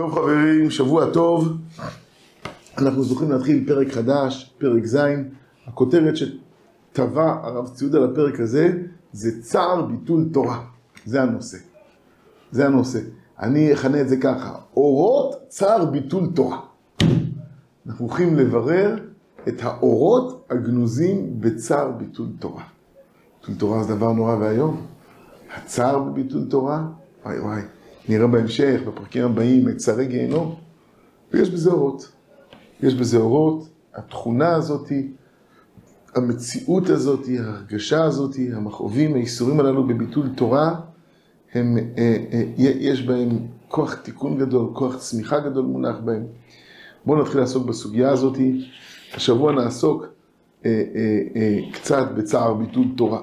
טוב חברים, שבוע טוב. אנחנו זוכים להתחיל פרק חדש, פרק ז'. הכותרת שטבע הרב ציוד על הפרק הזה זה צער ביטול תורה. זה הנושא. זה הנושא. אני אכנה את זה ככה, אורות צער ביטול תורה. אנחנו הולכים לברר את האורות הגנוזים בצער ביטול תורה. ביטול תורה זה דבר נורא ואיום. הצער בביטול תורה, וואי וואי. נראה בהמשך, בפרקים הבאים, את גיהנום, ויש בזה אורות. יש בזה אורות, התכונה הזאתי, המציאות הזאתי, ההרגשה הזאתי, המכאובים, האיסורים הללו בביטול תורה, הם, אה, אה, יש בהם כוח תיקון גדול, כוח צמיחה גדול מונח בהם. בואו נתחיל לעסוק בסוגיה הזאתי. השבוע נעסוק אה, אה, אה, קצת בצער ביטול תורה.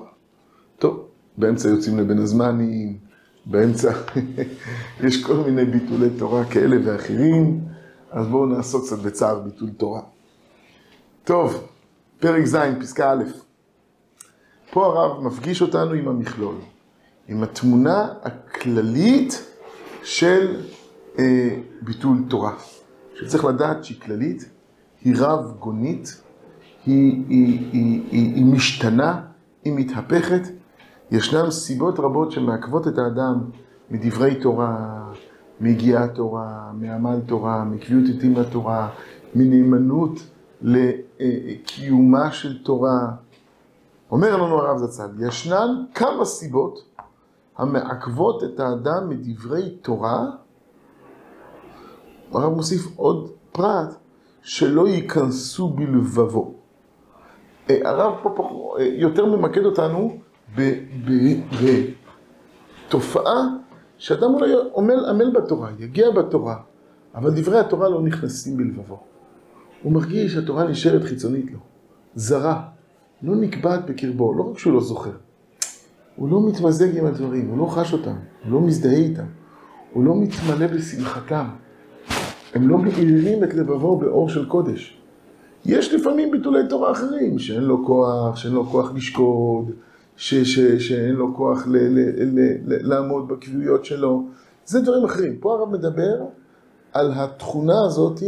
טוב, באמצע יוצאים לבין הזמנים, באמצע יש כל מיני ביטולי תורה כאלה ואחרים, אז בואו נעסוק קצת בצער ביטול תורה. טוב, פרק ז', פסקה א', פה הרב מפגיש אותנו עם המכלול, עם התמונה הכללית של אה, ביטול תורה. שצריך לדעת שהיא כללית, היא רב גונית, היא, היא, היא, היא, היא משתנה, היא מתהפכת, ישנן סיבות רבות שמעכבות את האדם מדברי תורה, מיגיעת תורה, מעמל תורה, מקביעות עתים לתורה, מנאמנות לקיומה של תורה. אומר לנו הרב זצ"ל, ישנן כמה סיבות המעכבות את האדם מדברי תורה, הרב מוסיף עוד פרט, שלא ייכנסו בלבבו. אה, הרב פה יותר ממקד אותנו בתופעה שאדם אולי עמל, עמל בתורה, יגיע בתורה, אבל דברי התורה לא נכנסים בלבבו. הוא מרגיש שהתורה נשארת חיצונית לו, זרה, לא נקבעת בקרבו, לא רק שהוא לא זוכר, הוא לא מתמזג עם הדברים, הוא לא חש אותם, הוא לא מזדהה איתם, הוא לא מתמלא בשמחתם. הם לא מאירים את לבבו באור של קודש. יש לפעמים ביטולי תורה אחרים, שאין לו כוח, שאין לו כוח לשקוד, ש, ש, שאין לו כוח ל, ל, ל, ל, לעמוד בקביעויות שלו. זה דברים אחרים. פה הרב מדבר על התכונה הזאת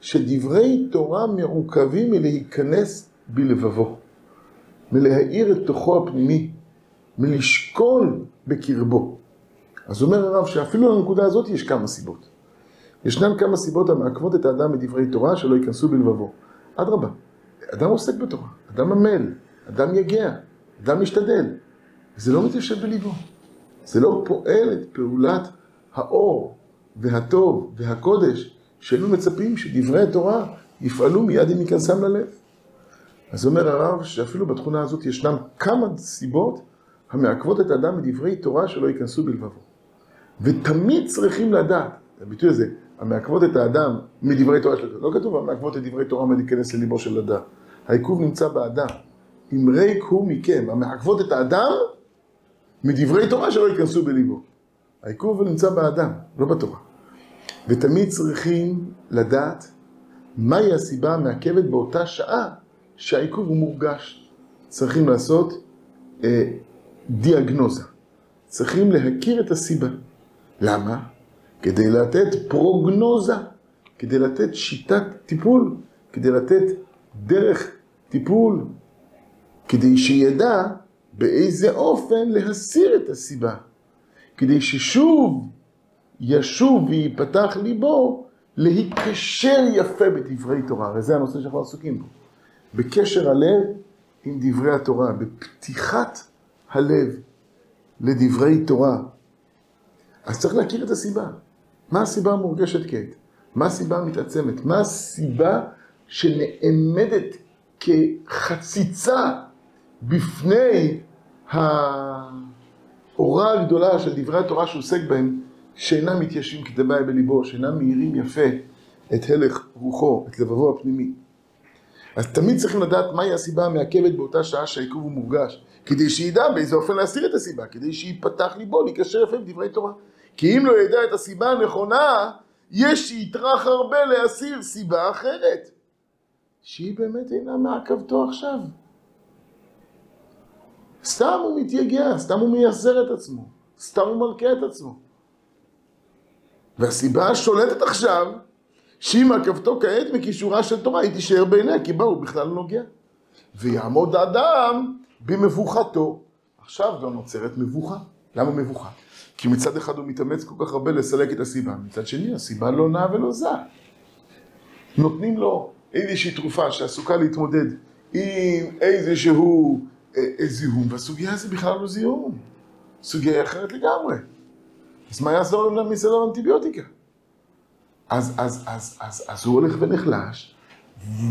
שדברי תורה מעוכבים מלהיכנס בלבבו, מלהאיר את תוכו הפנימי, מלשכון בקרבו. אז אומר הרב שאפילו לנקודה הזאת יש כמה סיבות. ישנן כמה סיבות המעכבות את האדם מדברי תורה שלא ייכנסו בלבבו. אדרבה, אדם עוסק בתורה, אדם עמל, אדם יגע, אדם משתדל. זה לא מתיישב בליבו. זה לא פועל את פעולת האור והטוב והקודש שהיינו מצפים שדברי התורה יפעלו מיד עם היכנסם ללב. אז אומר הרב שאפילו בתכונה הזאת ישנם כמה סיבות המעכבות את האדם מדברי תורה שלא ייכנסו בלבבו. ותמיד צריכים לדעת, הביטוי הזה, המעכבות את האדם מדברי תורה שלו, לא כתוב המעכבות את דברי תורה מלהיכנס לליבו של אדם. העיכוב נמצא באדם. אם ריק הוא מכם, המעכבות את האדם מדברי תורה שלא ייכנסו בליבו. העיכוב נמצא באדם, לא בתורה. ותמיד צריכים לדעת מהי הסיבה המעכבת באותה שעה שהעיכוב הוא מורגש. צריכים לעשות אה, דיאגנוזה. צריכים להכיר את הסיבה. למה? כדי לתת פרוגנוזה, כדי לתת שיטת טיפול, כדי לתת דרך טיפול, כדי שידע באיזה אופן להסיר את הסיבה, כדי ששוב ישוב וייפתח ליבו להיקשר יפה בדברי תורה, הרי זה הנושא שאנחנו עסוקים בו, בקשר הלב עם דברי התורה, בפתיחת הלב לדברי תורה. אז צריך להכיר את הסיבה. מה הסיבה המורגשת כעת? מה הסיבה המתעצמת? מה הסיבה שנעמדת כחציצה בפני האורה הגדולה של דברי התורה שהוא עוסק בהם, שאינם מתיישבים כדבעי בליבו, שאינם מאירים יפה את הלך רוחו, את לבבו הפנימי. אז תמיד צריכים לדעת מהי הסיבה המעכבת באותה שעה שהעיכוב הוא מורגש, כדי שידע באיזה אופן להסיר את הסיבה, כדי שיפתח ליבו, להיקשר יפה בדברי תורה. כי אם לא ידע את הסיבה הנכונה, יש שיטרח הרבה להסיר סיבה אחרת, שהיא באמת אינה מעכבתו עכשיו. סתם הוא מתייגע, סתם הוא מייסר את עצמו, סתם הוא מלכה את עצמו. והסיבה השולטת עכשיו, שאם עקבתו כעת מכישורה של תורה, היא תישאר בעיניה, כי בה הוא בכלל נוגע. ויעמוד האדם במבוכתו. עכשיו גם נוצרת מבוכה. למה מבוכה? כי מצד אחד הוא מתאמץ כל כך הרבה לסלק את הסיבה, מצד שני הסיבה לא נעה ולא זעה. נותנים לו איזושהי תרופה שעסוקה להתמודד עם איזשהו זיהום, והסוגיה הזו בכלל לא זיהום. סוגיה אחרת לגמרי. אז מה יעזור לנו מסדר אנטיביוטיקה? אז, אז, אז, אז, אז הוא הולך ונחלש,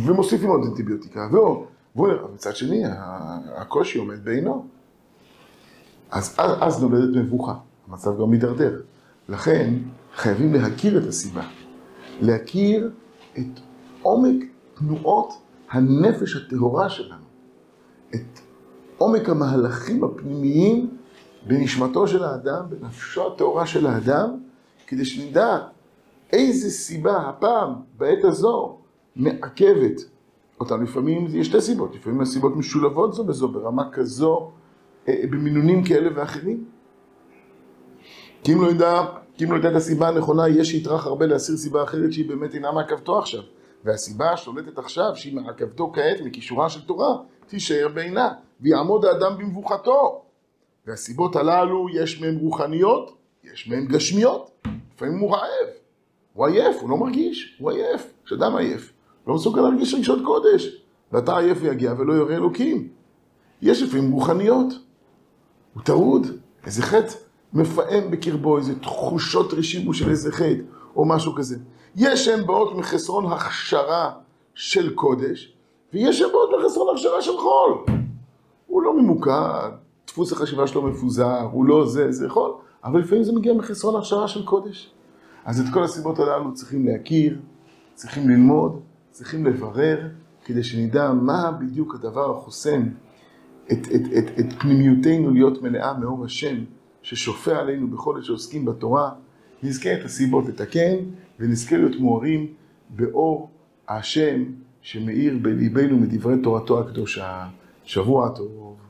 ומוסיפים עוד אנטיביוטיקה, והוא, מצד שני, הקושי עומד בעינו. אז, אז, אז נולדת מבוכה, המצב גם מידרדר. לכן חייבים להכיר את הסיבה, להכיר את עומק תנועות הנפש הטהורה שלנו, את עומק המהלכים הפנימיים בנשמתו של האדם, בנפשו הטהורה של האדם, כדי שנדע איזה סיבה הפעם, בעת הזו, מעכבת אותנו. לפעמים יש שתי סיבות, לפעמים הסיבות משולבות זו בזו, ברמה כזו, אה, במינונים כאלה ואחרים. כי אם לא ידע, כי אם לא ידע את הסיבה הנכונה, יש שיטרח הרבה להסיר סיבה אחרת שהיא באמת אינה מעכבתו עכשיו. והסיבה השולטת עכשיו, שהיא מעכבתו כעת מכישורה של תורה, תישאר בעינה, ויעמוד האדם במבוכתו. והסיבות הללו, יש מהן רוחניות, יש מהן גשמיות. לפעמים הוא רעב, הוא עייף, הוא לא מרגיש, הוא עייף. כשאדם עייף, לא מסוגל להרגיש רגשות קודש. ואתה עייף ויגיע ולא יורה אלוקים. יש לפעמים רוחניות. הוא טרוד, איזה חטא מפעם בקרבו, איזה תחושות רשימו של איזה חטא, או משהו כזה. יש שהן באות מחסרון הכשרה של קודש, ויש שהן באות מחסרון הכשרה של חול. הוא לא ממוקד, דפוס החשיבה שלו מפוזר, הוא לא זה, זה יכול, אבל לפעמים זה מגיע מחסרון הכשרה של קודש. אז את כל הסיבות הללו צריכים להכיר, צריכים ללמוד, צריכים לברר, כדי שנדע מה בדיוק הדבר החוסם את, את, את, את פנימיותנו להיות מלאה מאור השם, ששופע עלינו בכל עת שעוסקים בתורה, נזכה את הסיבות לתקן, ונזכה להיות מוארים באור השם שמאיר בליבנו מדברי תורתו הקדושה. שבוע טוב.